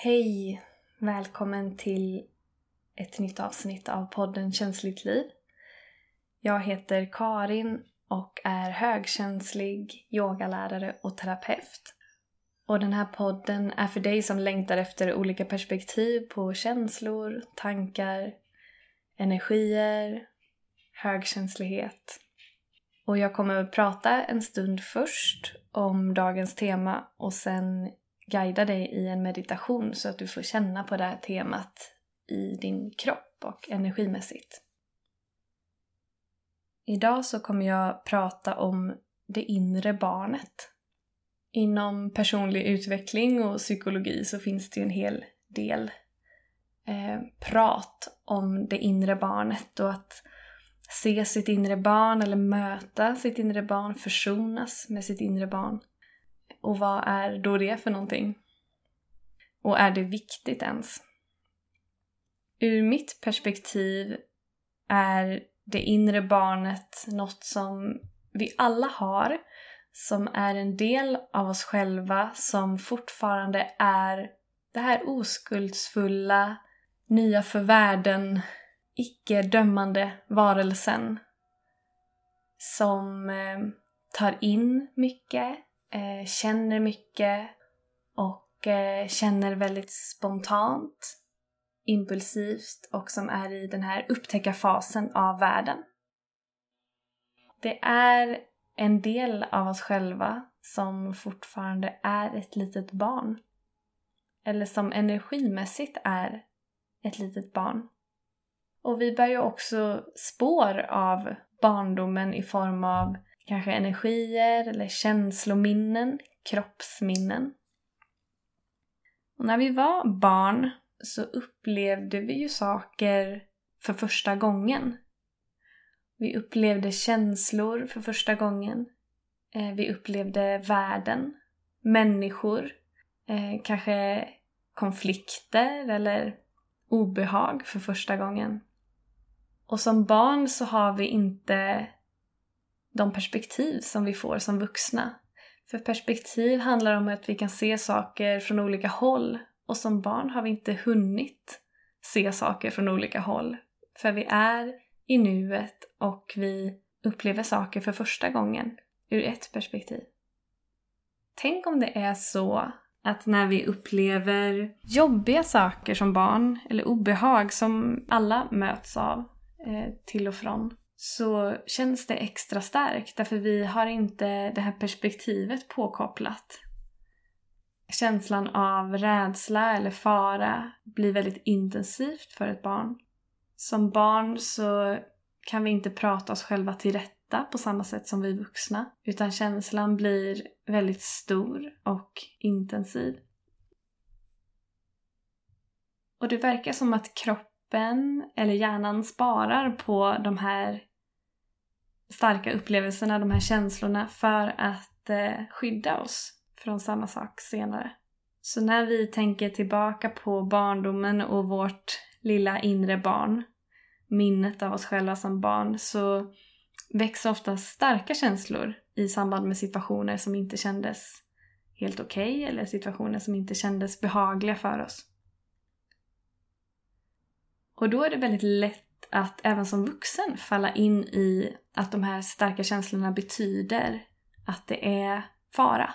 Hej! Välkommen till ett nytt avsnitt av podden Känsligt liv. Jag heter Karin och är högkänslig yogalärare och terapeut. Och den här podden är för dig som längtar efter olika perspektiv på känslor, tankar, energier, högkänslighet. Och jag kommer att prata en stund först om dagens tema och sen guida dig i en meditation så att du får känna på det här temat i din kropp och energimässigt. Idag så kommer jag prata om det inre barnet. Inom personlig utveckling och psykologi så finns det ju en hel del eh, prat om det inre barnet och att se sitt inre barn eller möta sitt inre barn, försonas med sitt inre barn. Och vad är då det för någonting? Och är det viktigt ens? Ur mitt perspektiv är det inre barnet något som vi alla har, som är en del av oss själva, som fortfarande är det här oskuldsfulla, nya för världen, icke-dömande varelsen som eh, tar in mycket, eh, känner mycket och eh, känner väldigt spontant, impulsivt och som är i den här upptäckarfasen av världen. Det är en del av oss själva som fortfarande är ett litet barn. Eller som energimässigt är ett litet barn. Och vi bär ju också spår av barndomen i form av kanske energier eller känslominnen, kroppsminnen. Och när vi var barn så upplevde vi ju saker för första gången. Vi upplevde känslor för första gången. Eh, vi upplevde världen, människor, eh, kanske konflikter eller obehag för första gången. Och som barn så har vi inte de perspektiv som vi får som vuxna. För perspektiv handlar om att vi kan se saker från olika håll och som barn har vi inte hunnit se saker från olika håll. För vi är i nuet och vi upplever saker för första gången ur ett perspektiv. Tänk om det är så att när vi upplever jobbiga saker som barn, eller obehag som alla möts av eh, till och från, så känns det extra starkt därför vi har inte det här perspektivet påkopplat. Känslan av rädsla eller fara blir väldigt intensivt för ett barn. Som barn så kan vi inte prata oss själva till rätta på samma sätt som vi vuxna utan känslan blir väldigt stor och intensiv. Och det verkar som att kroppen eller hjärnan sparar på de här starka upplevelserna, de här känslorna för att eh, skydda oss från samma sak senare. Så när vi tänker tillbaka på barndomen och vårt lilla inre barn, minnet av oss själva som barn, så växer ofta starka känslor i samband med situationer som inte kändes helt okej okay, eller situationer som inte kändes behagliga för oss. Och då är det väldigt lätt att även som vuxen falla in i att de här starka känslorna betyder att det är fara.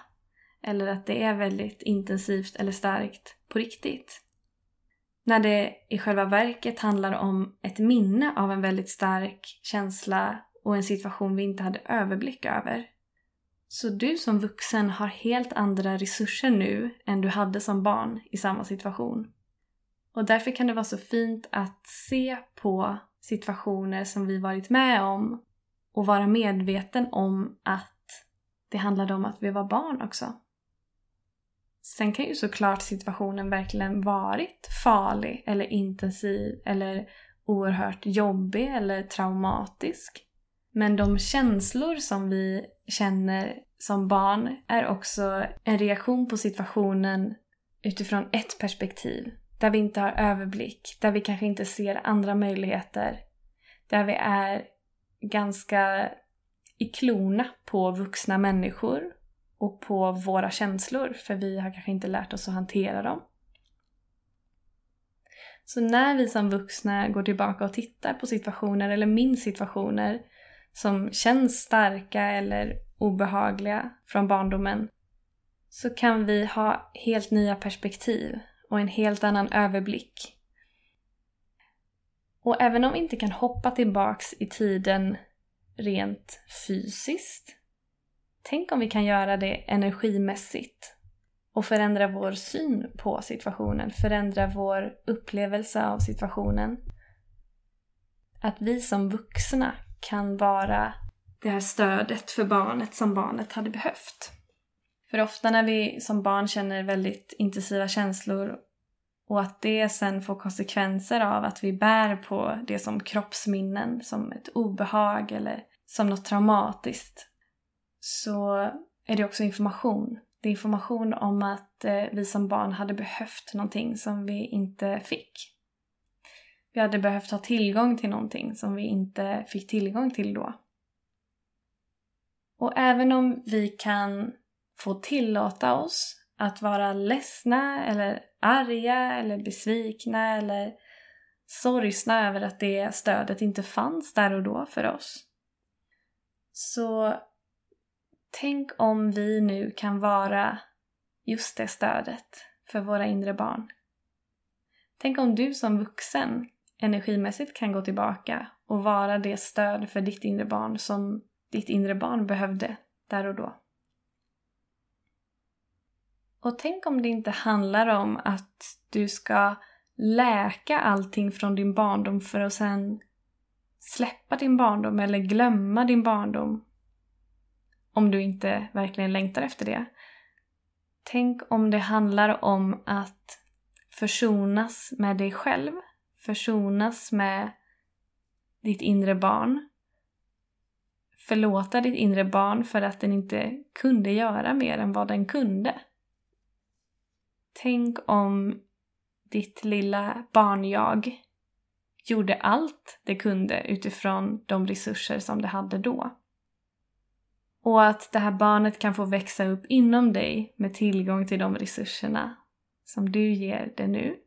Eller att det är väldigt intensivt eller starkt på riktigt. När det i själva verket handlar om ett minne av en väldigt stark känsla och en situation vi inte hade överblick över. Så du som vuxen har helt andra resurser nu än du hade som barn i samma situation. Och därför kan det vara så fint att se på situationer som vi varit med om och vara medveten om att det handlade om att vi var barn också. Sen kan ju såklart situationen verkligen varit farlig eller intensiv eller oerhört jobbig eller traumatisk. Men de känslor som vi känner som barn är också en reaktion på situationen utifrån ett perspektiv. Där vi inte har överblick, där vi kanske inte ser andra möjligheter. Där vi är ganska i klona på vuxna människor och på våra känslor för vi har kanske inte lärt oss att hantera dem. Så när vi som vuxna går tillbaka och tittar på situationer eller minns situationer som känns starka eller obehagliga från barndomen så kan vi ha helt nya perspektiv och en helt annan överblick. Och även om vi inte kan hoppa tillbaks i tiden rent fysiskt, tänk om vi kan göra det energimässigt och förändra vår syn på situationen, förändra vår upplevelse av situationen. Att vi som vuxna kan vara det här stödet för barnet som barnet hade behövt. För ofta när vi som barn känner väldigt intensiva känslor och att det sen får konsekvenser av att vi bär på det som kroppsminnen, som ett obehag eller som något traumatiskt, så är det också information. Det är information om att eh, vi som barn hade behövt någonting som vi inte fick. Vi hade behövt ha tillgång till någonting som vi inte fick tillgång till då. Och även om vi kan få tillåta oss att vara ledsna eller arga eller besvikna eller sorgsna över att det stödet inte fanns där och då för oss. Så tänk om vi nu kan vara just det stödet för våra inre barn. Tänk om du som vuxen energimässigt kan gå tillbaka och vara det stöd för ditt inre barn som ditt inre barn behövde där och då. Och tänk om det inte handlar om att du ska läka allting från din barndom för att sen släppa din barndom eller glömma din barndom. Om du inte verkligen längtar efter det. Tänk om det handlar om att försonas med dig själv. Försonas med ditt inre barn. Förlåta ditt inre barn för att den inte kunde göra mer än vad den kunde. Tänk om ditt lilla barnjag gjorde allt det kunde utifrån de resurser som det hade då. Och att det här barnet kan få växa upp inom dig med tillgång till de resurserna som du ger det nu.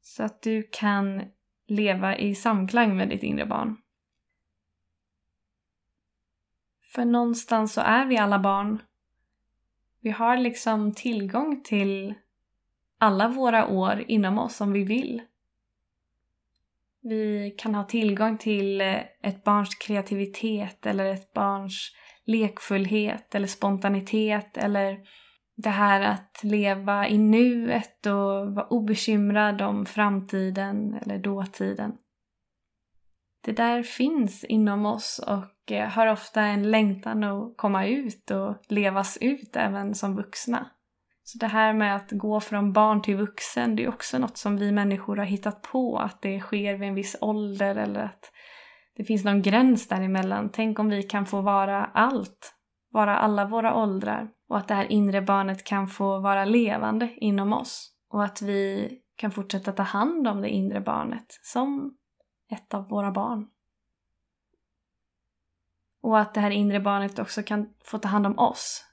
Så att du kan leva i samklang med ditt inre barn. För någonstans så är vi alla barn vi har liksom tillgång till alla våra år inom oss om vi vill. Vi kan ha tillgång till eh, ett barns kreativitet eller ett barns lekfullhet eller spontanitet eller det här att leva i nuet och vara obekymrad om framtiden eller dåtiden. Det där finns inom oss och eh, har ofta en längtan att komma ut och levas ut även som vuxna. Så det här med att gå från barn till vuxen, det är också något som vi människor har hittat på, att det sker vid en viss ålder eller att det finns någon gräns däremellan. Tänk om vi kan få vara allt, vara alla våra åldrar och att det här inre barnet kan få vara levande inom oss och att vi kan fortsätta ta hand om det inre barnet som ett av våra barn. Och att det här inre barnet också kan få ta hand om oss.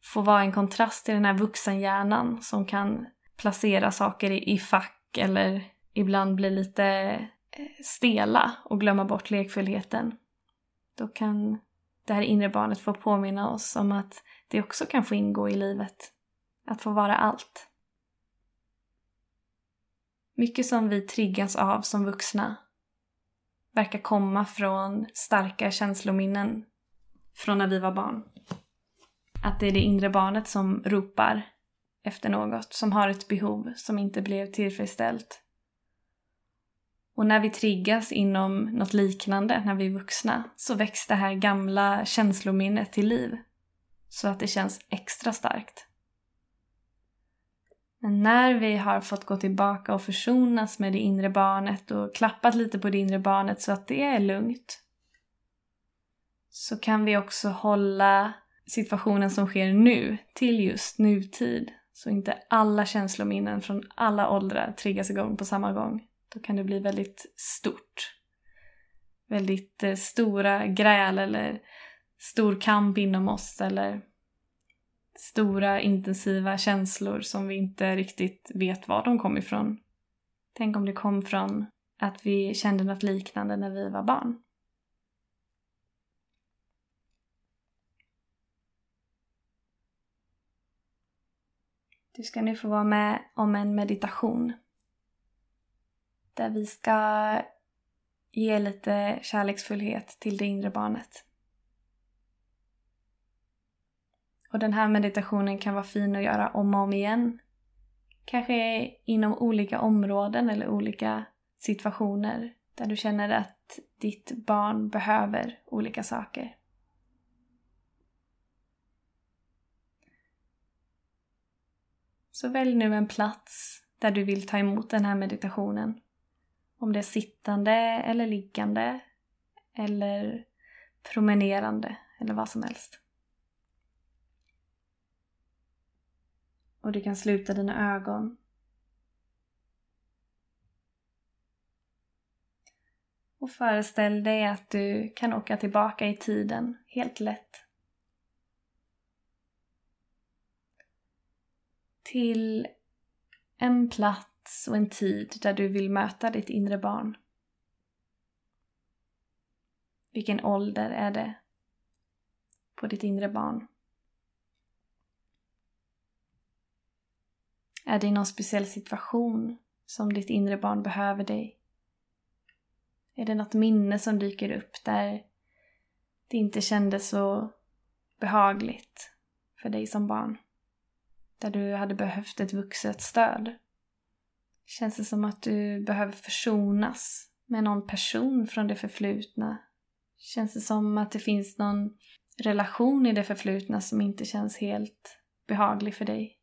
Få vara en kontrast till den här vuxenhjärnan som kan placera saker i, i fack eller ibland bli lite eh, stela och glömma bort lekfullheten. Då kan det här inre barnet få påminna oss om att det också kan få ingå i livet. Att få vara allt. Mycket som vi triggas av som vuxna verkar komma från starka känslominnen från när vi var barn. Att det är det inre barnet som ropar efter något, som har ett behov som inte blev tillfredsställt. Och när vi triggas inom något liknande när vi är vuxna så väcks det här gamla känslominnet till liv. Så att det känns extra starkt. Men när vi har fått gå tillbaka och försonas med det inre barnet och klappat lite på det inre barnet så att det är lugnt så kan vi också hålla situationen som sker nu till just nutid. Så inte alla känslominnen från alla åldrar triggas igång på samma gång. Då kan det bli väldigt stort. Väldigt eh, stora gräl eller stor kamp inom oss eller stora intensiva känslor som vi inte riktigt vet var de kom ifrån. Tänk om det kom från att vi kände något liknande när vi var barn. Du ska nu få vara med om en meditation. Där vi ska ge lite kärleksfullhet till det inre barnet. Och den här meditationen kan vara fin att göra om och om igen. Kanske inom olika områden eller olika situationer där du känner att ditt barn behöver olika saker. Så välj nu en plats där du vill ta emot den här meditationen. Om det är sittande eller liggande eller promenerande eller vad som helst. Och du kan sluta dina ögon. Och föreställ dig att du kan åka tillbaka i tiden helt lätt. Till en plats och en tid där du vill möta ditt inre barn. Vilken ålder är det på ditt inre barn? Är det i någon speciell situation som ditt inre barn behöver dig? Är det något minne som dyker upp där det inte kändes så behagligt för dig som barn? Där du hade behövt ett vuxet stöd? Känns det som att du behöver försonas med någon person från det förflutna? Känns det som att det finns någon relation i det förflutna som inte känns helt behaglig för dig?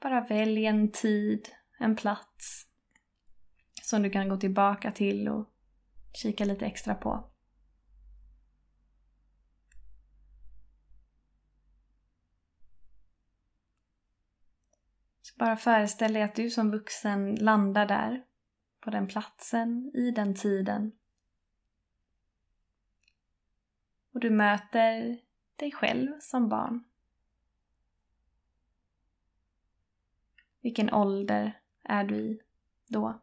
Bara välj en tid, en plats som du kan gå tillbaka till och kika lite extra på. Så bara föreställ dig att du som vuxen landar där, på den platsen, i den tiden. Och du möter dig själv som barn. Vilken ålder är du i då?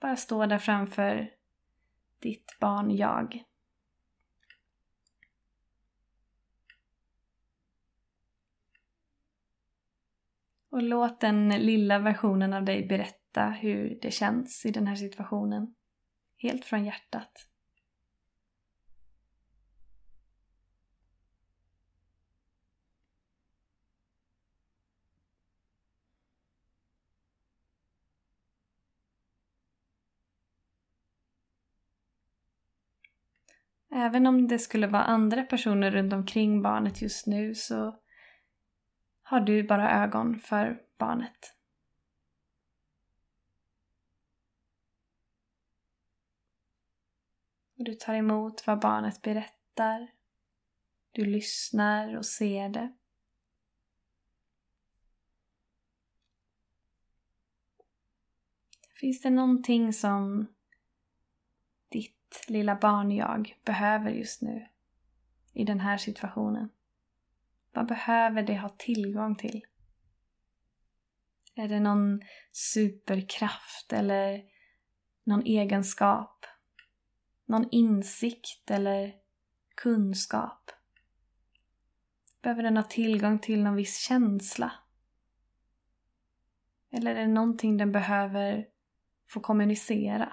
Bara stå där framför ditt barn jag. Och låt den lilla versionen av dig berätta hur det känns i den här situationen. Helt från hjärtat. Även om det skulle vara andra personer runt omkring barnet just nu så har du bara ögon för barnet. Och du tar emot vad barnet berättar. Du lyssnar och ser det. Finns det någonting som lilla barn-jag behöver just nu i den här situationen? Vad behöver det ha tillgång till? Är det någon superkraft eller någon egenskap? Någon insikt eller kunskap? Behöver den ha tillgång till någon viss känsla? Eller är det någonting den behöver få kommunicera?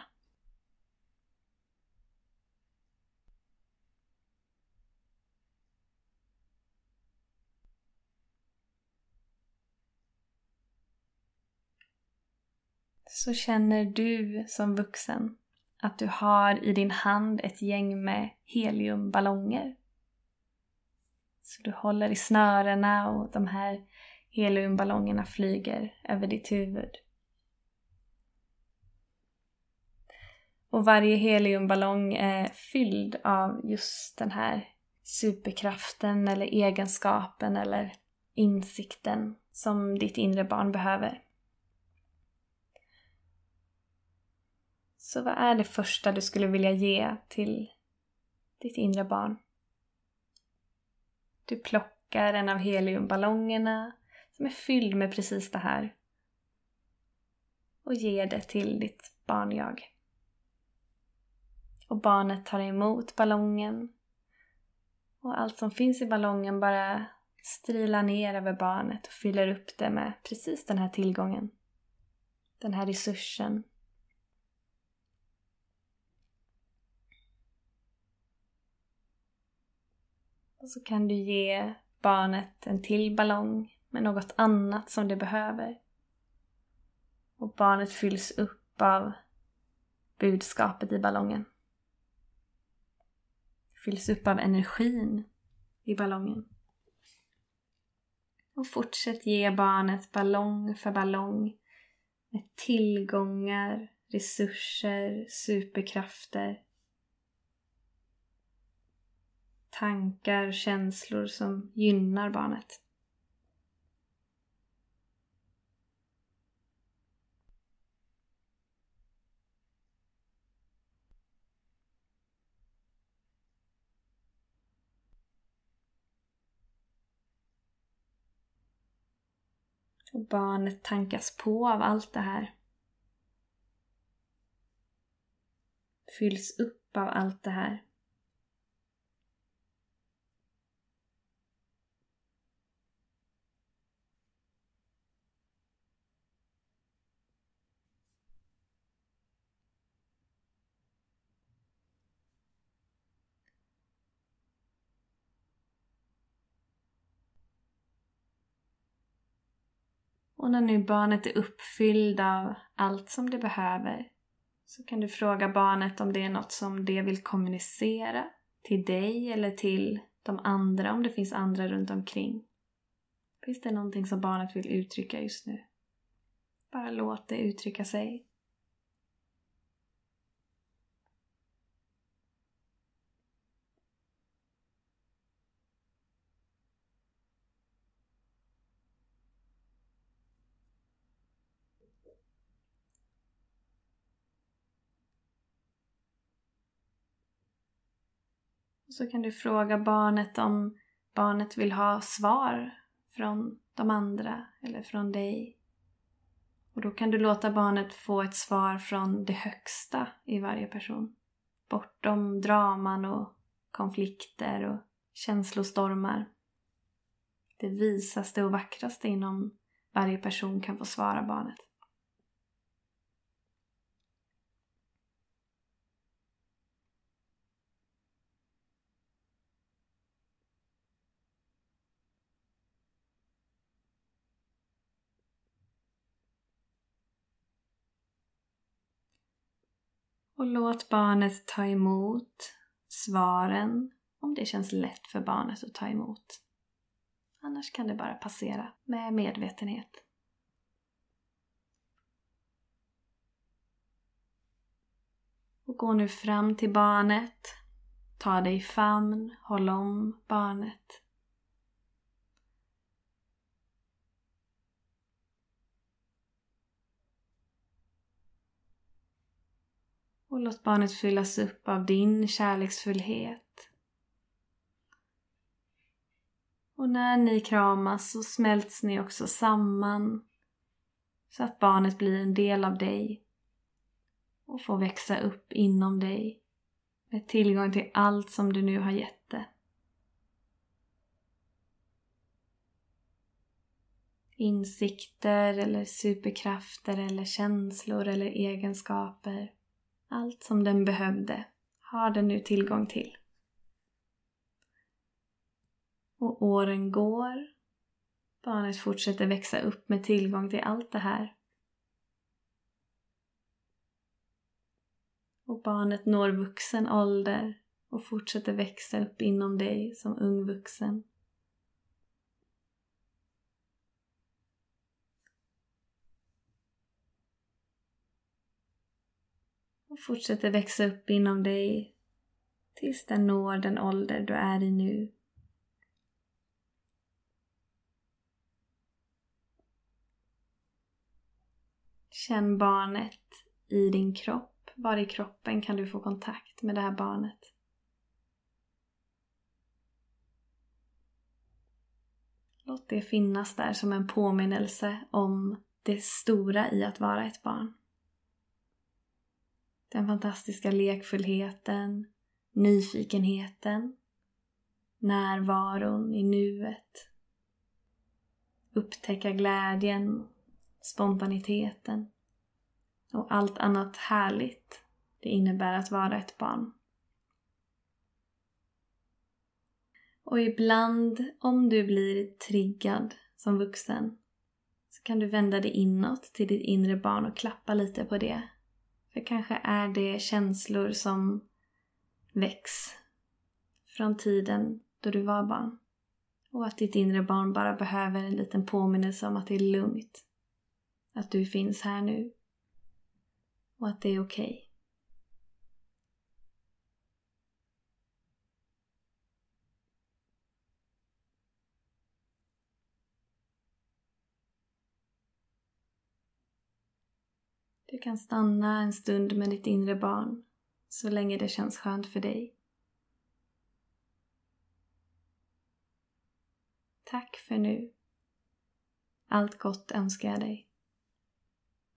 Så känner du som vuxen att du har i din hand ett gäng med heliumballonger. Så du håller i snörena och de här heliumballongerna flyger över ditt huvud. Och varje heliumballong är fylld av just den här superkraften eller egenskapen eller insikten som ditt inre barn behöver. Så vad är det första du skulle vilja ge till ditt inre barn? Du plockar en av heliumballongerna som är fylld med precis det här. Och ger det till ditt barn-jag. Och barnet tar emot ballongen. Och allt som finns i ballongen bara strilar ner över barnet och fyller upp det med precis den här tillgången. Den här resursen. Och så kan du ge barnet en till ballong med något annat som det behöver. Och barnet fylls upp av budskapet i ballongen. Fylls upp av energin i ballongen. Och fortsätt ge barnet ballong för ballong med tillgångar, resurser, superkrafter tankar och känslor som gynnar barnet. Och barnet tankas på av allt det här. Fylls upp av allt det här. Och när nu barnet är uppfylld av allt som det behöver så kan du fråga barnet om det är något som det vill kommunicera till dig eller till de andra om det finns andra runt omkring. Finns det någonting som barnet vill uttrycka just nu? Bara låt det uttrycka sig. Så kan du fråga barnet om barnet vill ha svar från de andra eller från dig. Och då kan du låta barnet få ett svar från det högsta i varje person. Bortom draman och konflikter och känslostormar. Det visaste och vackraste inom varje person kan få svara barnet. Och låt barnet ta emot svaren om det känns lätt för barnet att ta emot. Annars kan det bara passera med medvetenhet. Och gå nu fram till barnet. Ta dig i famn, håll om barnet. Och låt barnet fyllas upp av din kärleksfullhet. Och när ni kramas så smälts ni också samman så att barnet blir en del av dig och får växa upp inom dig med tillgång till allt som du nu har gett det. Insikter eller superkrafter eller känslor eller egenskaper. Allt som den behövde har den nu tillgång till. Och åren går. Barnet fortsätter växa upp med tillgång till allt det här. Och barnet når vuxen ålder och fortsätter växa upp inom dig som ung vuxen. Fortsätter växa upp inom dig tills den når den ålder du är i nu. Känn barnet i din kropp. Var i kroppen kan du få kontakt med det här barnet? Låt det finnas där som en påminnelse om det stora i att vara ett barn. Den fantastiska lekfullheten, nyfikenheten, närvaron i nuet. Upptäcka glädjen, spontaniteten och allt annat härligt det innebär att vara ett barn. Och ibland om du blir triggad som vuxen så kan du vända dig inåt till ditt inre barn och klappa lite på det. För kanske är det känslor som väcks från tiden då du var barn. Och att ditt inre barn bara behöver en liten påminnelse om att det är lugnt. Att du finns här nu. Och att det är okej. Okay. Du kan stanna en stund med ditt inre barn så länge det känns skönt för dig. Tack för nu. Allt gott önskar jag dig.